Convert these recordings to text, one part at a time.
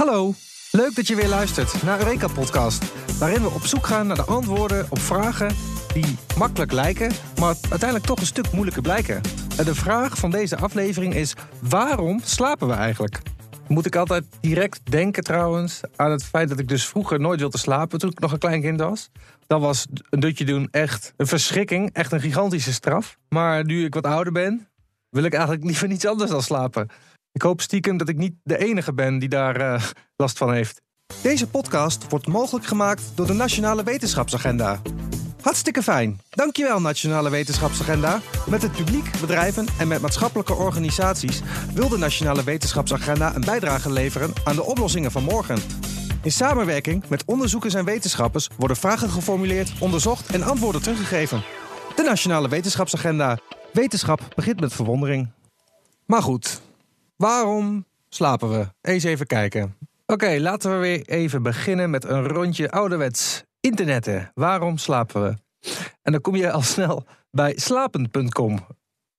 Hallo, leuk dat je weer luistert naar Eureka Podcast, waarin we op zoek gaan naar de antwoorden op vragen die makkelijk lijken, maar uiteindelijk toch een stuk moeilijker blijken. En de vraag van deze aflevering is: waarom slapen we eigenlijk? Moet ik altijd direct denken trouwens aan het feit dat ik dus vroeger nooit wilde slapen toen ik nog een klein kind was. Dan was een dutje doen echt een verschrikking, echt een gigantische straf. Maar nu ik wat ouder ben, wil ik eigenlijk liever niets anders dan slapen. Ik hoop stiekem dat ik niet de enige ben die daar eh, last van heeft. Deze podcast wordt mogelijk gemaakt door de Nationale Wetenschapsagenda. Hartstikke fijn. Dankjewel Nationale Wetenschapsagenda. Met het publiek, bedrijven en met maatschappelijke organisaties wil de Nationale Wetenschapsagenda een bijdrage leveren aan de oplossingen van morgen. In samenwerking met onderzoekers en wetenschappers worden vragen geformuleerd, onderzocht en antwoorden teruggegeven. De Nationale Wetenschapsagenda. Wetenschap begint met verwondering. Maar goed, waarom slapen we? Eens even kijken. Oké, laten we weer even beginnen met een rondje ouderwets internetten. Waarom slapen we? En dan kom je al snel bij slapen.com.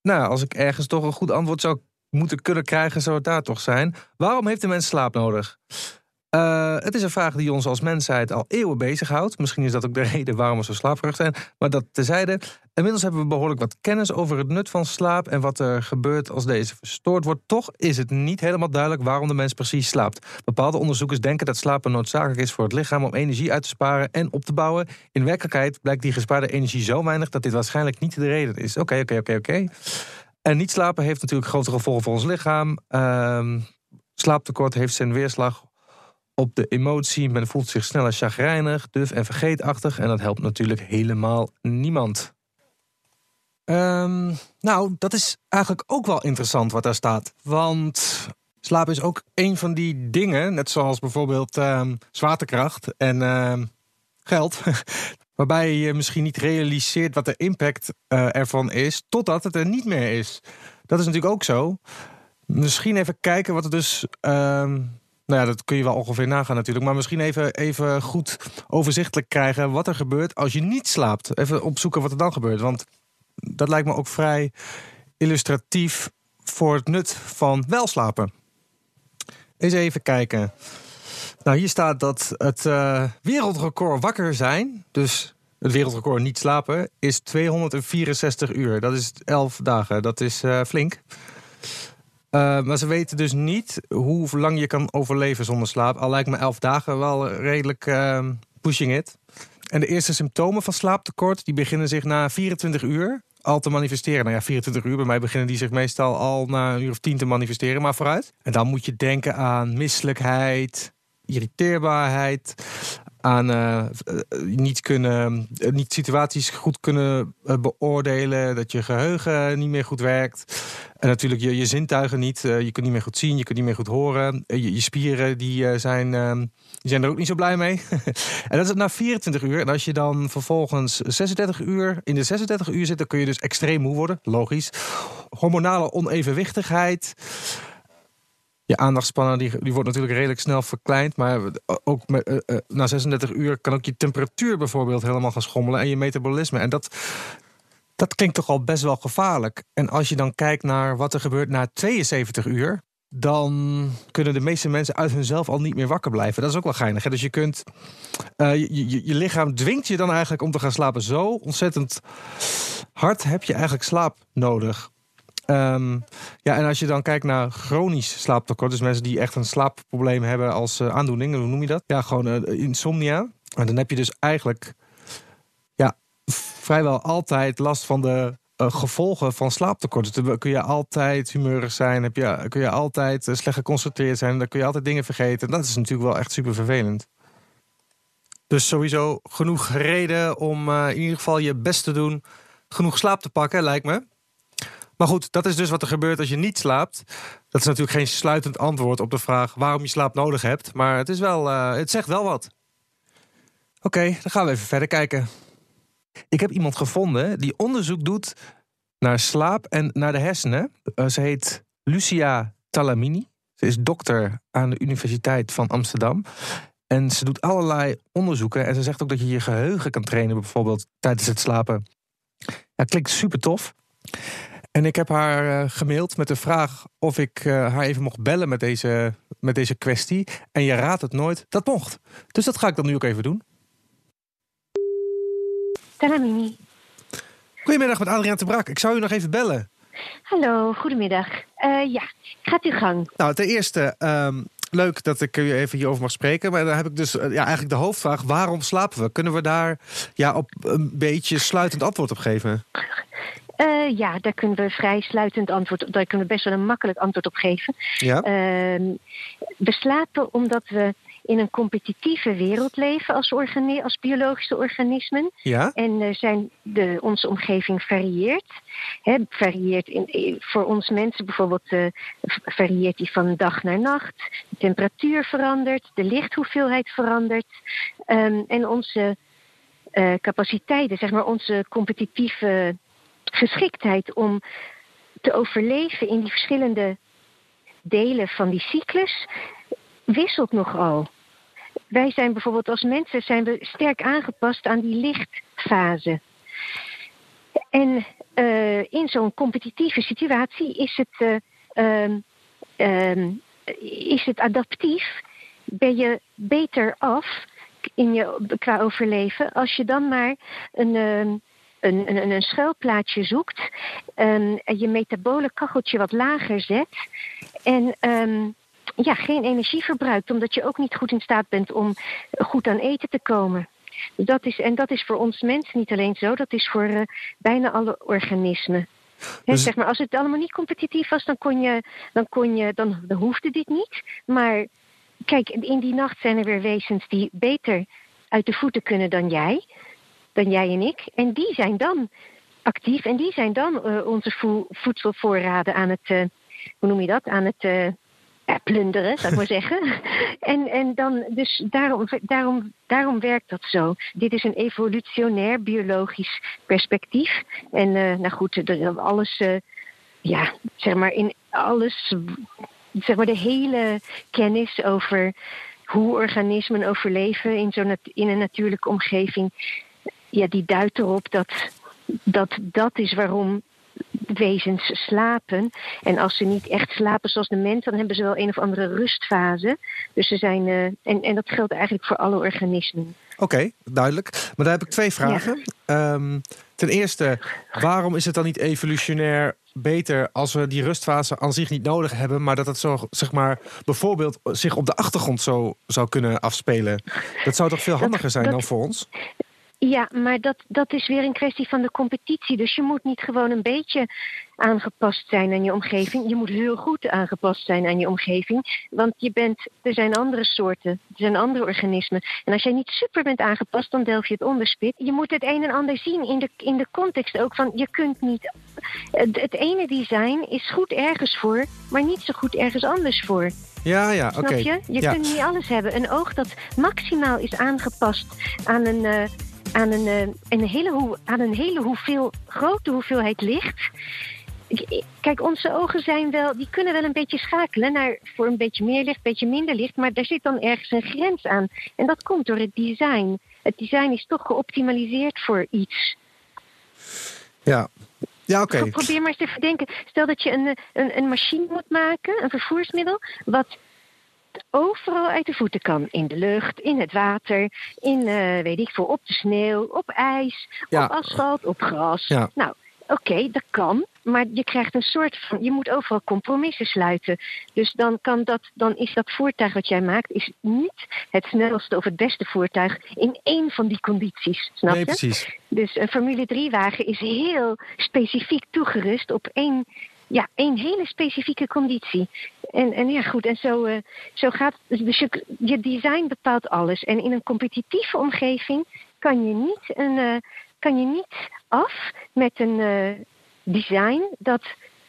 Nou, als ik ergens toch een goed antwoord zou moeten kunnen krijgen, zou het daar toch zijn. Waarom heeft de mens slaap nodig? Uh, het is een vraag die ons als mensheid al eeuwen bezighoudt. Misschien is dat ook de reden waarom we zo slaperig zijn. Maar dat tezijde. Inmiddels hebben we behoorlijk wat kennis over het nut van slaap en wat er gebeurt als deze verstoord wordt. Toch is het niet helemaal duidelijk waarom de mens precies slaapt. Bepaalde onderzoekers denken dat slapen noodzakelijk is voor het lichaam om energie uit te sparen en op te bouwen. In werkelijkheid blijkt die gespaarde energie zo weinig dat dit waarschijnlijk niet de reden is. Oké, oké, oké, oké. En niet slapen heeft natuurlijk grote gevolgen voor ons lichaam. Uh, slaaptekort heeft zijn weerslag op de emotie. Men voelt zich sneller chagrijnig, duf en vergeetachtig. En dat helpt natuurlijk helemaal niemand. Um, nou, dat is eigenlijk ook wel interessant wat daar staat. Want slaap is ook een van die dingen, net zoals bijvoorbeeld um, zwaartekracht en uh, geld. waarbij je misschien niet realiseert wat de impact uh, ervan is, totdat het er niet meer is. Dat is natuurlijk ook zo. Misschien even kijken wat er dus nou ja, dat kun je wel ongeveer nagaan natuurlijk. Maar misschien even, even goed overzichtelijk krijgen wat er gebeurt als je niet slaapt. Even opzoeken wat er dan gebeurt. Want dat lijkt me ook vrij illustratief voor het nut van wel slapen. Eens even kijken. Nou, hier staat dat het uh, wereldrecord wakker zijn, dus het wereldrecord niet slapen, is 264 uur. Dat is 11 dagen. Dat is uh, flink. Uh, maar ze weten dus niet hoe lang je kan overleven zonder slaap. Al lijkt me elf dagen wel redelijk uh, pushing it. En de eerste symptomen van slaaptekort die beginnen zich na 24 uur al te manifesteren. Nou ja, 24 uur. Bij mij beginnen die zich meestal al na een uur of tien te manifesteren, maar vooruit. En dan moet je denken aan misselijkheid, irriteerbaarheid, aan uh, niet, kunnen, uh, niet situaties goed kunnen beoordelen, dat je geheugen niet meer goed werkt. En natuurlijk je, je zintuigen niet. je kunt niet meer goed zien, je kunt niet meer goed horen. Je, je spieren die, zijn, ehm, die zijn er ook niet zo blij mee. en dat is na 24 uur. En als je dan vervolgens 36 uur in de 36 uur zit, dan kun je dus extreem moe worden. Logisch. Hormonale onevenwichtigheid je aandachtspannen die, die wordt natuurlijk redelijk snel verkleind. Maar ook met, uh, uh, na 36 uur kan ook je temperatuur bijvoorbeeld helemaal gaan schommelen. En je metabolisme. En dat, dat klinkt toch al best wel gevaarlijk. En als je dan kijkt naar wat er gebeurt na 72 uur. Dan kunnen de meeste mensen uit hunzelf al niet meer wakker blijven. Dat is ook wel geinig. Hè? Dus je kunt. Uh, je, je, je lichaam dwingt je dan eigenlijk om te gaan slapen. Zo ontzettend hard heb je eigenlijk slaap nodig. Um, ja, en als je dan kijkt naar chronisch slaaptekort, dus mensen die echt een slaapprobleem hebben als uh, aandoening, hoe noem je dat? Ja, gewoon uh, insomnia. En dan heb je dus eigenlijk ja, vrijwel altijd last van de uh, gevolgen van slaaptekort. Dus dan kun je altijd humeurig zijn, heb je, kun je altijd slecht geconcentreerd zijn, dan kun je altijd dingen vergeten. Dat is natuurlijk wel echt super vervelend. Dus sowieso genoeg reden om in ieder geval je best te doen, genoeg slaap te pakken, lijkt me. Maar goed, dat is dus wat er gebeurt als je niet slaapt. Dat is natuurlijk geen sluitend antwoord op de vraag waarom je slaap nodig hebt. Maar het, is wel, uh, het zegt wel wat. Oké, dan gaan we even verder kijken. Ik heb iemand gevonden die onderzoek doet naar slaap en naar de hersenen. Uh, ze heet Lucia Talamini. Ze is dokter aan de Universiteit van Amsterdam. En ze doet allerlei onderzoeken. En ze zegt ook dat je je geheugen kan trainen, bijvoorbeeld tijdens het slapen. Ja, klinkt super tof. En ik heb haar uh, gemaild met de vraag of ik uh, haar even mocht bellen met deze, met deze kwestie. En je raadt het nooit, dat mocht. Dus dat ga ik dan nu ook even doen. Talamini. Goedemiddag met Adriaan te Brak. Ik zou u nog even bellen. Hallo, goedemiddag. Uh, ja, gaat uw gang. Nou, ten eerste, um, leuk dat ik u even hierover mag spreken. Maar dan heb ik dus ja, eigenlijk de hoofdvraag: waarom slapen we? Kunnen we daar ja, op een beetje sluitend antwoord op geven? Uh, ja, daar kunnen we vrij sluitend antwoord op. Daar kunnen we best wel een makkelijk antwoord op geven. Ja. Uh, we slapen omdat we in een competitieve wereld leven als, als biologische organismen. Ja. En uh, zijn de, onze omgeving varieert. Varieert in, voor ons mensen bijvoorbeeld uh, varieert die van dag naar nacht. De temperatuur verandert, de lichthoeveelheid verandert. Um, en onze uh, capaciteiten, zeg maar onze competitieve geschiktheid om te overleven in die verschillende delen van die cyclus wisselt nogal. Wij zijn bijvoorbeeld als mensen zijn we sterk aangepast aan die lichtfase. En uh, in zo'n competitieve situatie is het, uh, uh, is het adaptief. Ben je beter af in je, qua overleven als je dan maar een ehm, een, een, een schuilplaatsje zoekt, um, je metabole kacheltje wat lager zet en um, ja, geen energie verbruikt, omdat je ook niet goed in staat bent om goed aan eten te komen. Dat is, en dat is voor ons mensen niet alleen zo, dat is voor uh, bijna alle organismen. Dus... zeg maar, als het allemaal niet competitief was, dan, kon je, dan, kon je, dan, dan hoefde dit niet. Maar kijk, in die nacht zijn er weer wezens die beter uit de voeten kunnen dan jij dan jij en ik. En die zijn dan actief en die zijn dan uh, onze voedselvoorraden aan het, uh, hoe noem je dat, aan het uh, plunderen, zou ik maar zeggen. en, en dan, dus daarom, daarom, daarom werkt dat zo. Dit is een evolutionair biologisch perspectief. En nou goed, alles, ja, zeg maar in alles, zeg maar de hele kennis over hoe organismen overleven in, zo'n in een natuurlijke omgeving ja, die duidt erop dat, dat dat is waarom wezens slapen. En als ze niet echt slapen zoals de mens, dan hebben ze wel een of andere rustfase. Dus ze zijn. Uh, en, en dat geldt eigenlijk voor alle organismen. Oké, duidelijk. Maar daar heb ik twee vragen. Ehm, ten eerste, waarom is het dan niet evolutionair beter als we die rustfase aan zich niet nodig hebben, maar dat het zo, zeg maar, bijvoorbeeld zich op de achtergrond zo zou kunnen afspelen? Dat zou toch veel handiger zijn dan voor ons? Ja, maar dat, dat is weer een kwestie van de competitie. Dus je moet niet gewoon een beetje aangepast zijn aan je omgeving. Je moet heel goed aangepast zijn aan je omgeving. Want je bent, er zijn andere soorten, er zijn andere organismen. En als jij niet super bent aangepast, dan delf je het onderspit. Je moet het een en ander zien in de, in de context ook van je kunt niet. Het, het ene design is goed ergens voor, maar niet zo goed ergens anders voor. Ja, ja, oké. Snap je? Je kunt niet alles hebben. Een oog dat maximaal is aangepast aan een. Uh, aan een, eh, een hele, aan een hele hoeveel, grote hoeveelheid licht. Kijk, onze ogen zijn wel, die kunnen wel een beetje schakelen naar voor een beetje meer licht, een beetje minder licht, maar daar zit dan ergens een grens aan. En dat komt door het design. Het design is toch geoptimaliseerd voor iets. Ja, ja, oké. Probeer maar eens te verdenken. Stel dat je een, een, een machine moet maken, een vervoersmiddel, wat overal uit de voeten kan. In de lucht, in het water, in, uh, weet ik veel, op de sneeuw, op ijs, op asfalt, op gras. Nou, oké, dat kan. Maar je krijgt een soort van. Je moet overal compromissen sluiten. Dus dan, kan dat, dan is dat voertuig wat jij maakt, is niet het snelste of het beste voertuig in één van die condities. Snap je? precies. Dus een Formule 3-wagen is heel specifiek toegerust op één ja, één hele specifieke conditie. En, en ja, goed, en zo, uh, zo gaat Dus je, je design bepaalt alles. En in een competitieve omgeving kan je niet, een, uh, kan je niet af met een uh, design dat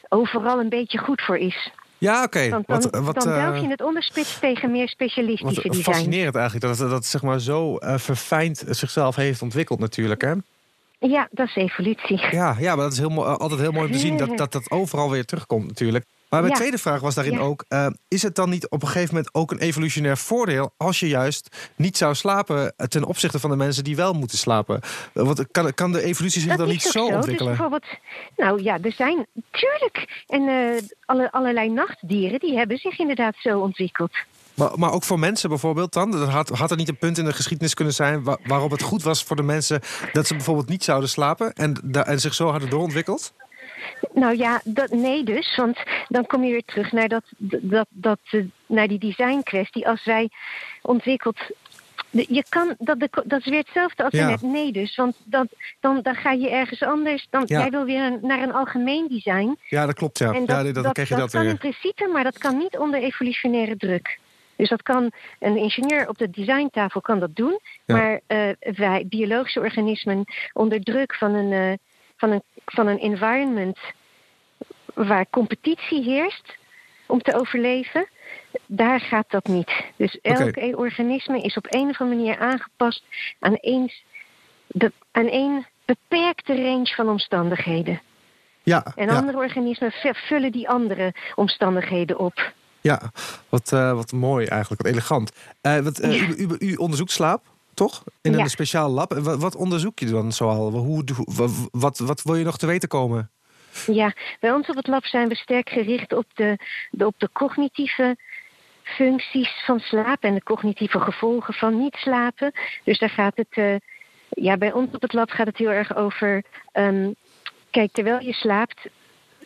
overal een beetje goed voor is. Ja, oké. Okay. Dan, dan, wat, dan delf je het onderspits tegen meer specialistische wat, design. Fascinerend eigenlijk dat dat zeg maar zo verfijnd zichzelf heeft ontwikkeld natuurlijk, hè? Ja, dat is evolutie. Ja, ja maar dat is heel, altijd heel mooi om te zien dat, dat dat overal weer terugkomt natuurlijk. Maar mijn tweede vraag was daarin ook: uh, is het dan niet op een gegeven moment ook een evolutionair voordeel als je juist niet zou slapen ten opzichte van de mensen die wel moeten slapen? Want kan, kan de evolutie zich dan niet zo, dus ontwikkelen? Dus bijvoorbeeld, nou ja, er zijn tuurlijk en uh, alle, allerlei nachtdieren die hebben zich inderdaad zo ontwikkeld. Maar, maar ook voor mensen bijvoorbeeld dan? Had, had er niet een punt in de geschiedenis kunnen zijn waarop het goed was voor de mensen dat ze bijvoorbeeld niet zouden slapen en, en zich zo hadden doorontwikkeld? Nou ja, dat, nee dus. Want dan kom je weer terug naar, dat, dat, dat, eh, naar die design kwestie. Als wij ontwikkeld je kan, dat, dat is weer hetzelfde als ja. net nee dus. Want dat, dan, dan ga je ergens anders. Dan, Jij wil weer naar een algemeen design. Ja, dat klopt. Ja, en dat, ja, dat, krijg je dat, dat kan in principe, maar dat kan niet onder evolutionaire druk. Dus dat kan een ingenieur op de designtafel kan dat doen. Maar uh, wij, biologische organismen, onder druk van een, uh, van, een, van een environment waar competitie heerst om te overleven, daar gaat dat niet. Dus elk okay. organisme is op een of andere manier aangepast aan één, aan één beperkte range van omstandigheden. Ja, en ja. andere organismen vullen die andere omstandigheden op. Ja, wat, uh, wat mooi eigenlijk, wat elegant. Uh, wat, uh, ja. u, u, u, onderzoekt slaap, toch? In een ja. speciaal lab. Wat, wat, onderzoek je dan zoal? Hoe, wat, wat, wat wil je nog te weten komen? Ja, bij ons op het lab zijn we sterk gericht op de, de, op de cognitieve functies van slaap en de cognitieve gevolgen van niet slapen. Dus daar gaat het, uh, ja, bij ons op het lab gaat het heel erg over. Um, kijk, terwijl je slaapt,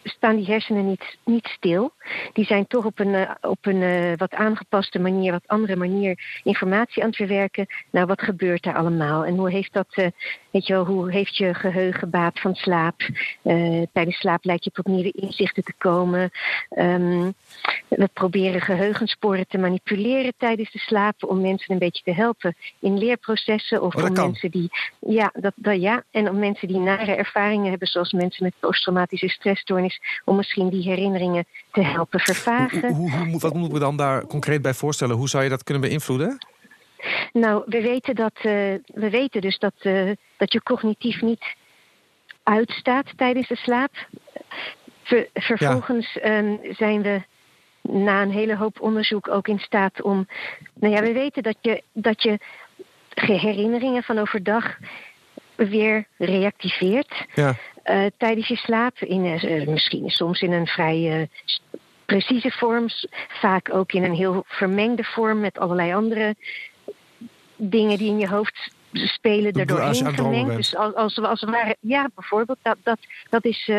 staan die hersenen niet, niet stil. Die zijn toch op een, uh, op een uh, wat aangepaste manier, wat andere manier informatie aan het verwerken. Nou, wat gebeurt daar allemaal? En hoe heeft dat, uh, weet je wel, hoe heeft je geheugen baat van slaap? tijdens slaap lijkt je tot nieuwe inzichten te komen. Um, we proberen geheugensporen te manipuleren tijdens de slaap om mensen een beetje te helpen in leerprocessen. Of oh, om kan. mensen die. Ja, dat, dat, ja, en om mensen die nare ervaringen hebben, zoals mensen met posttraumatische stressstoornis om misschien die herinneringen te helpen vervagen. Hoe, hoe, hoe, wat moeten we dan daar concreet bij voorstellen? Hoe zou je dat kunnen beïnvloeden? Nou, we weten, dat, uh, we weten dus dat, uh, dat je cognitief niet uitstaat tijdens de slaap. Ver, vervolgens ja. um, zijn we na een hele hoop onderzoek ook in staat om. Nou ja, we weten dat je, dat je herinneringen van overdag weer reactiveert. Ja. Uh, tijdens je slaap. In, uh, misschien soms in een vrij precieze vorm, vaak ook in een heel vermengde vorm met allerlei andere dingen die in je hoofd spelen, daardoorheen gemengd. Dus als, als, als we waren, ja, bijvoorbeeld, dat, dat, dat is.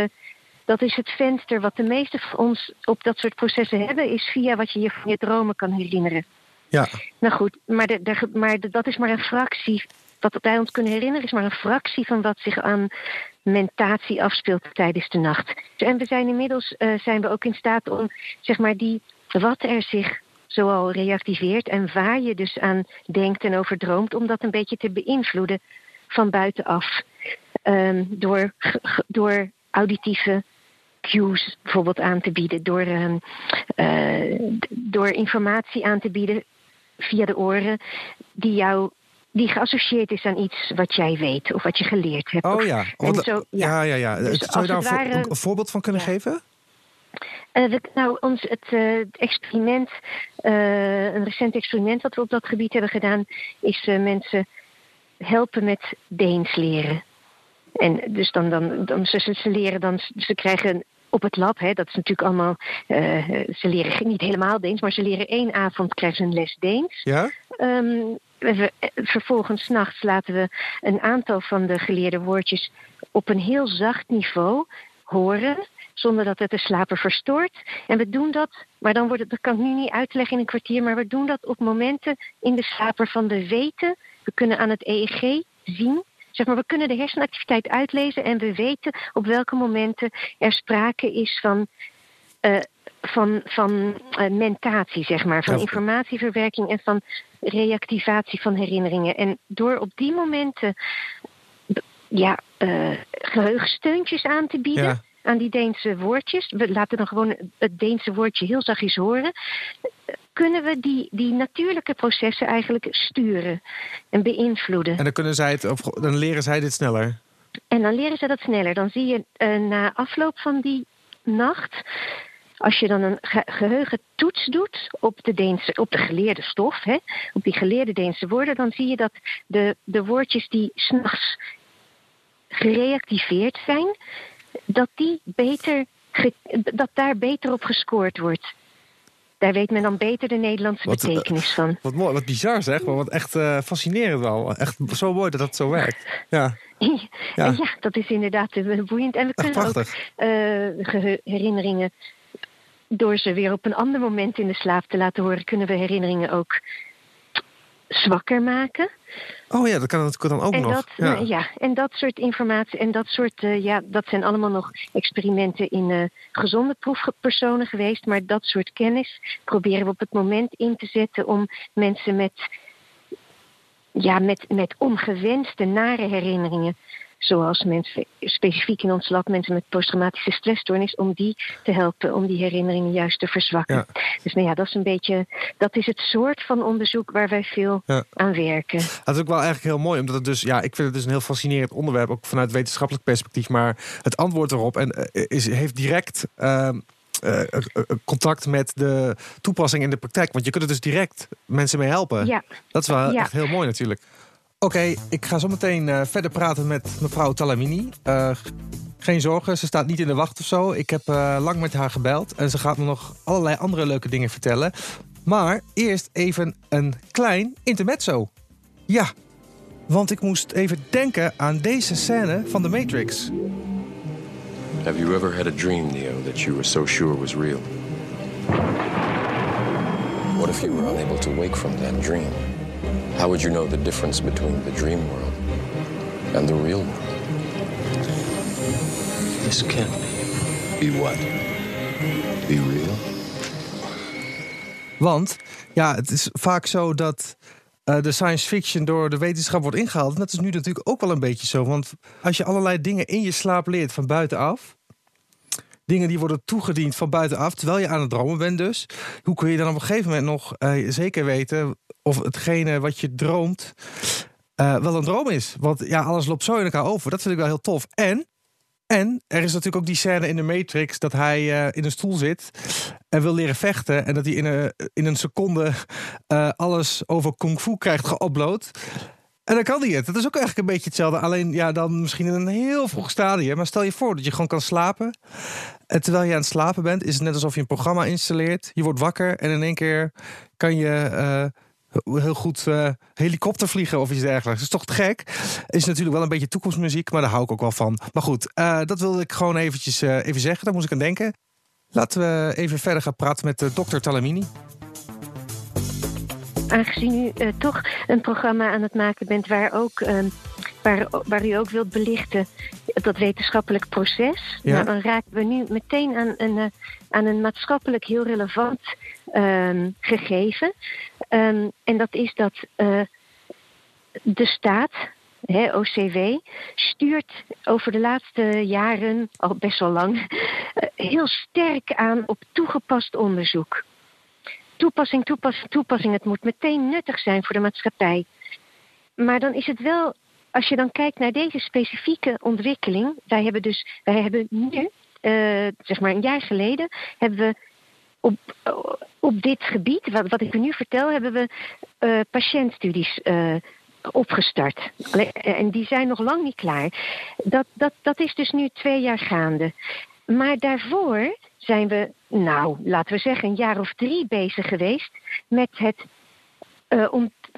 dat is het venster wat de meeste van ons op dat soort processen hebben, is via wat je je van je dromen kan herinneren. Ja. Nou goed, maar, de, de, maar de, dat is maar een fractie wat wij ons kunnen herinneren is maar een fractie van wat zich aan mentatie afspeelt tijdens de nacht. En we zijn inmiddels uh, zijn we ook in staat om zeg maar die wat er zich zoal reactiveert en waar je dus aan denkt en over droomt, om dat een beetje te beïnvloeden van buitenaf. Um, door, door auditieve cues bijvoorbeeld aan te bieden, door, um, uh, door informatie aan te bieden via de oren die jou die geassocieerd is aan iets wat jij weet of wat je geleerd hebt. Oh ja, en zo, ja, ja, ja. Dus Zou je daar ware, een, voorbeeld van kunnen ja. geven? Uh, we, nou, ons, het uh, experiment, uh, een recent experiment dat we op dat gebied hebben gedaan, is mensen helpen met Deens leren. En dus dan, dan, dan ze, ze leren dan, ze krijgen op het lab, hè, dat is natuurlijk allemaal, ze leren niet helemaal Deens, maar ze leren één avond krijgen ze een les Deens. Ja? Um, we, vervolgens nachts laten we een aantal van de geleerde woordjes op een heel zacht niveau horen, zonder dat het de slaper verstoort. En we doen dat, maar dan wordt het, dat kan ik nu niet uitleggen in een kwartier, maar we doen dat op momenten in de slaper van de weten. We kunnen aan het EEG zien. Zeg maar, we kunnen de hersenactiviteit uitlezen en we weten op welke momenten er sprake is van uh, van, van uh, mentatie, zeg maar. Van informatieverwerking en van reactivatie van herinneringen. En door op die momenten ja, uh, geheugensteuntjes aan te bieden. Ja. Aan die Deense woordjes. We laten dan gewoon het Deense woordje heel zachtjes horen. Kunnen we die, die natuurlijke processen eigenlijk sturen en beïnvloeden? En dan, kunnen zij het, of, dan leren zij dit sneller? En dan leren ze dat sneller. Dan zie je uh, na afloop van die nacht als je dan een ge geheugentoets doet op de, Deense, op de geleerde stof, hè, op die geleerde Deense woorden, dan zie je dat de, de woordjes die s'nachts gereactiveerd zijn, dat, die beter, dat daar beter op gescoord wordt. Daar weet men dan beter de Nederlandse wat, eh, betekenis van. Wat mooi, wat bizar zeg, maar wat echt uh, fascinerend wel. Echt zo mooi dat dat zo werkt. Ja. Ja. ja, dat is inderdaad boeiend. En we kunnen ook uh, herinneringen, door ze weer op een ander moment in de slaap te laten horen, kunnen we herinneringen ook zwakker maken. Oh ja, dat kan natuurlijk dan ook en nog. Dat, ja. Nou ja. en dat soort informatie en dat soort, uh, ja, dat zijn allemaal nog experimenten in uh, gezonde proefpersonen geweest. Maar dat soort kennis proberen we op het moment in te zetten om mensen met, ja, met, met ongewenste nare herinneringen zoals mensen, specifiek in ons land mensen met posttraumatische stressstoornis, om die te helpen, om die herinneringen juist te verzwakken. Dus nou ja, dat is een beetje, dat is het soort van onderzoek waar wij veel aan werken. Dat is ook wel eigenlijk heel mooi, omdat het dus, ja, ik vind het dus een heel fascinerend onderwerp, ook vanuit wetenschappelijk perspectief, maar het antwoord erop en, eh, is, heeft direct. Uh, uh, contact met de toepassing in de praktijk. Want je kunt er dus direct mensen mee helpen. Ja. Dat is wel echt heel mooi natuurlijk. Oké, ik ga zo meteen uh, verder praten met mevrouw Talamini. Uh, geen zorgen, ze staat niet in de wacht of zo. Ik heb uh, lang met haar gebeld en ze gaat me nog allerlei andere leuke dingen vertellen. Maar eerst even een klein intermezzo. Ja, want ik moest even denken aan deze scène van The Matrix. Have you ever had a dream, Neo, that you were so sure was real? What if you were unable to wake from that dream? How would you know the difference between the dream world and the real world? This can't be. Be what? Be real? Want ja, het is vaak zo dat uh, de science fiction door de wetenschap wordt ingehaald. En dat is nu natuurlijk ook wel een beetje zo. Want als je allerlei dingen in je slaap leert van buitenaf. Dingen die worden toegediend van buitenaf, terwijl je aan het dromen bent dus. Hoe kun je dan op een gegeven moment nog uh, zeker weten of hetgene wat je droomt uh, wel een droom is. Want ja, alles loopt zo in elkaar over. Dat vind ik wel heel tof. En, en er is natuurlijk ook die scène in de Matrix dat hij uh, in een stoel zit en wil leren vechten. En dat hij in een, in een seconde uh, alles over kung fu krijgt geupload. En dan kan hij het. Dat is ook eigenlijk een beetje hetzelfde. Alleen ja, dan misschien in een heel vroeg stadium. Maar stel je voor dat je gewoon kan slapen. En terwijl je aan het slapen bent, is het net alsof je een programma installeert. Je wordt wakker en in één keer kan je heel goed uh, helikopter vliegen of iets dergelijks. Dat is toch te gek? Is natuurlijk wel een beetje toekomstmuziek, maar daar hou ik ook wel van. Maar goed, uh, dat wilde ik gewoon eventjes uh, even zeggen. Daar moest ik aan denken. Laten we even verder gaan praten met dokter Talamini. Aangezien u toch een programma aan het maken bent waar ook ehm, waar, waar u ook wilt belichten dat wetenschappelijk proces. Ja. Nou, dan raken we nu meteen aan een, aan een maatschappelijk heel relevant um, gegeven. Um, en dat is dat uh, de staat, hè, OCW, stuurt over de laatste jaren, al best wel lang, uh, heel sterk aan op toegepast onderzoek. Toepassing, toepassing, toepassing. Het moet meteen nuttig zijn voor de maatschappij. Maar dan is het wel, als je dan kijkt naar deze specifieke ontwikkeling. Wij hebben dus, wij hebben nu, uh, zeg maar een jaar geleden, hebben we op, op dit gebied, wat, wat ik u nu vertel, hebben we uh, patiëntstudies uh, opgestart. En die zijn nog lang niet klaar. Dat, dat, dat is dus nu twee jaar gaande. Maar daarvoor zijn we, nou, laten we zeggen, een jaar of drie bezig geweest met het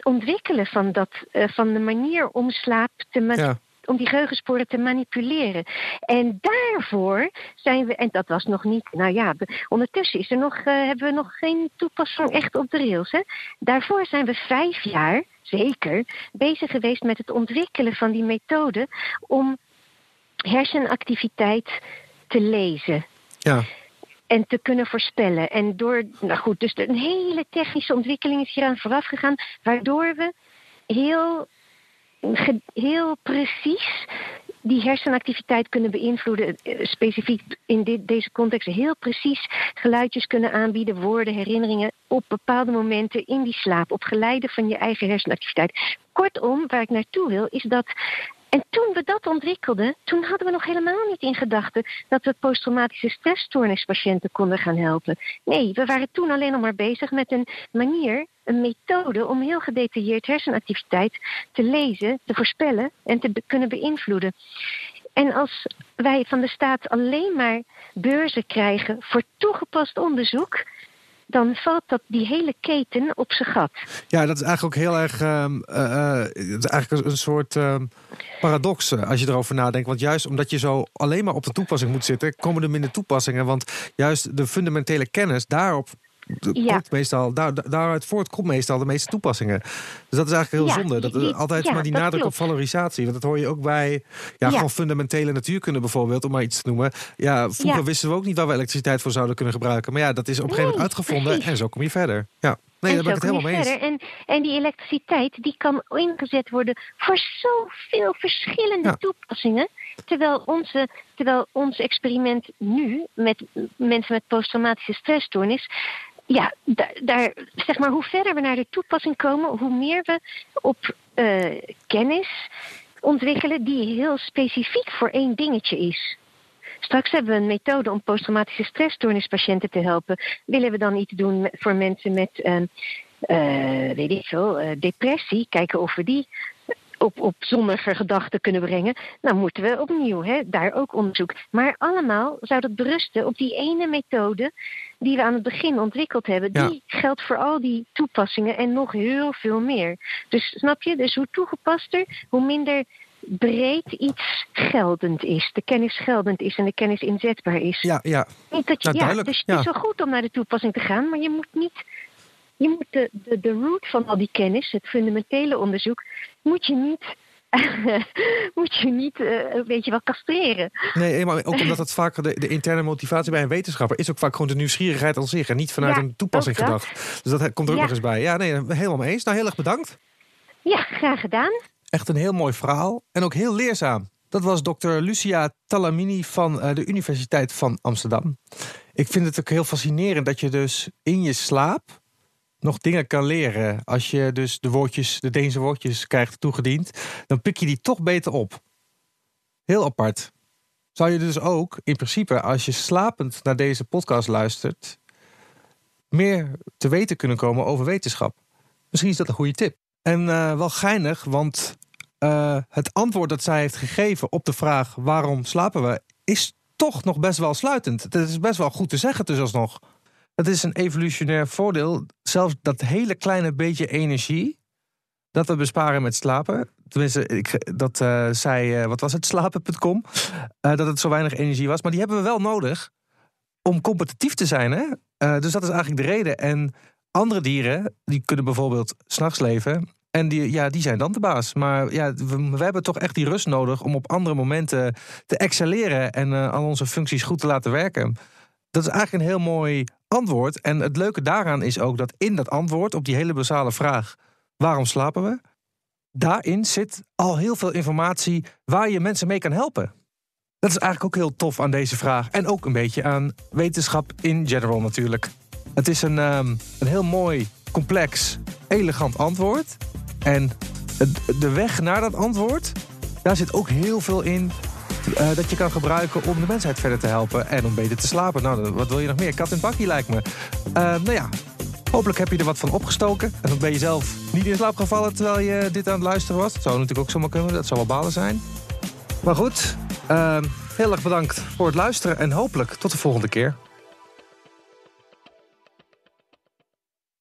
ontwikkelen van, dat, van de manier om slaap te, ja om die geheugensporen te manipuleren. En daarvoor zijn we, en dat was nog niet, nou ja, ondertussen is er nog, uh, hebben we nog geen toepassing echt op de rails. Hè? Daarvoor zijn we vijf jaar, zeker, bezig geweest met het ontwikkelen van die methode om hersenactiviteit te lezen. Ja en te kunnen voorspellen. En door, nou goed, dus een hele technische ontwikkeling is hier aan vooraf gegaan, waardoor we heel heel precies die hersenactiviteit kunnen beïnvloeden, eh, specifiek in dit, deze context, heel precies geluidjes kunnen aanbieden, woorden, herinneringen op bepaalde momenten in die slaap, op geleide van je eigen hersenactiviteit. Kortom, waar ik naartoe wil, is dat En toen we dat ontwikkelden, toen hadden we nog helemaal niet in gedachten dat we posttraumatische stressstoornispatiënten konden gaan helpen. Nee, we waren toen alleen nog maar bezig met een manier, een methode om heel gedetailleerd hersenactiviteit te lezen, te voorspellen en te kunnen beïnvloeden. En als wij van de staat alleen maar beurzen krijgen voor toegepast onderzoek, dan valt dat die hele keten op zijn gat. Ja, dat is eigenlijk ook heel erg. Uh, uh, is eigenlijk een soort uh, paradox als je erover nadenkt. Want juist omdat je zo alleen maar op de toepassing moet zitten, komen er minder toepassingen. Want juist de fundamentele kennis daarop ja. komt meestal, daar, daaruit voort komt meestal de meeste toepassingen. Dus dat is eigenlijk heel zonde. Dat, altijd maar die nadruk op valorisatie. Want dat hoor je ook bij ja, gewoon fundamentele natuurkunde bijvoorbeeld, om maar iets te noemen. Ja, vroeger wisten we ook niet waar we elektriciteit voor zouden kunnen gebruiken. Maar ja, dat is op een gegeven moment uitgevonden en zo kom je verder. Ja. Nee, daar ben ik het helemaal mee eens. En, en die elektriciteit die kan ingezet worden voor zoveel verschillende toepassingen. Terwijl, onze, terwijl ons experiment nu met mensen met posttraumatische stressstoornis ja, daar, zeg maar, hoe verder we naar de toepassing komen, hoe meer we op uh, kennis ontwikkelen die heel specifiek voor één dingetje is. Straks hebben we een methode om posttraumatische stressstoornispatiënten te helpen. Willen we dan iets doen voor mensen met, uh, uh, weet ik veel, depressie? Kijken of we die op, op zonnige gedachten kunnen brengen, dan moeten we opnieuw hè, daar ook onderzoek. Maar allemaal zou dat berusten op die ene methode die we aan het begin ontwikkeld hebben. Die geldt voor al die toepassingen en nog heel veel meer. Dus snap je? Dus hoe toegepaster, hoe minder breed iets geldend is. De kennis geldend is en de kennis inzetbaar is. Ja, ja. Niet dat je, nou, ja dus het is wel goed om naar de toepassing te gaan, maar je moet niet je moet de, de, de root van al die kennis, het fundamentele onderzoek, moet je niet moet je niet, uh, weet je wel, castreren. Nee, maar ook omdat het vaak de, de, interne motivatie bij een wetenschapper is ook vaak gewoon de nieuwsgierigheid aan zich en niet vanuit een toepassing gedacht. Dus dat komt er ook nog eens bij. Ja, nee, helemaal mee eens. Nou, heel erg bedankt. Ja, graag gedaan. Echt een heel mooi verhaal en ook heel leerzaam. Dat was dokter Lucia Talamini van uh, de Universiteit van Amsterdam. Ik vind het ook heel fascinerend dat je dus in je slaap nog dingen kan leren. Als je dus de woordjes, de Deense woordjes krijgt toegediend, dan pik je die toch beter op. Heel apart. Zou je dus ook in principe, als je slapend naar deze podcast luistert, meer te weten kunnen komen over wetenschap? Misschien is dat een goede tip. En uh, wel geinig, want uh, het antwoord dat zij heeft gegeven op de vraag waarom slapen we, is toch nog best wel sluitend. Het is best wel goed te zeggen, dus alsnog. Het is een evolutionair voordeel. Zelfs dat hele kleine beetje energie dat we besparen met slapen. Tenminste, ik, dat uh, zei, uh, wat was het, slapen.com. Uh, dat het zo weinig energie was. Maar die hebben we wel nodig om competitief te zijn. Hè? dus dat is eigenlijk de reden. En andere dieren, die kunnen bijvoorbeeld s'nachts leven. En die, ja, die zijn dan de baas. Maar ja, we, we, hebben toch echt die rust nodig om op andere momenten te excelleren en al onze functies goed te laten werken. Dat is eigenlijk een heel mooi antwoord. En het leuke daaraan is ook dat in dat antwoord op die hele basale vraag: waarom slapen we? Daarin zit al heel veel informatie waar je mensen mee kan helpen. Dat is eigenlijk ook heel tof aan deze vraag. En ook een beetje aan wetenschap in general natuurlijk. Het is een, um, een heel mooi, complex, elegant antwoord. En de weg naar dat antwoord, daar zit ook heel veel in uh, dat je kan gebruiken om de mensheid verder te helpen en om beter te slapen. Nou, wat wil je nog meer? Kat en bakkie lijkt me. Uh, nou ja, hopelijk heb je er wat van opgestoken. En dan ben je zelf niet in slaap gevallen terwijl je dit aan het luisteren was. Dat zou natuurlijk ook zomaar kunnen, dat zou wel balen zijn. Maar goed, uh, heel erg bedankt voor het luisteren en hopelijk tot de volgende keer.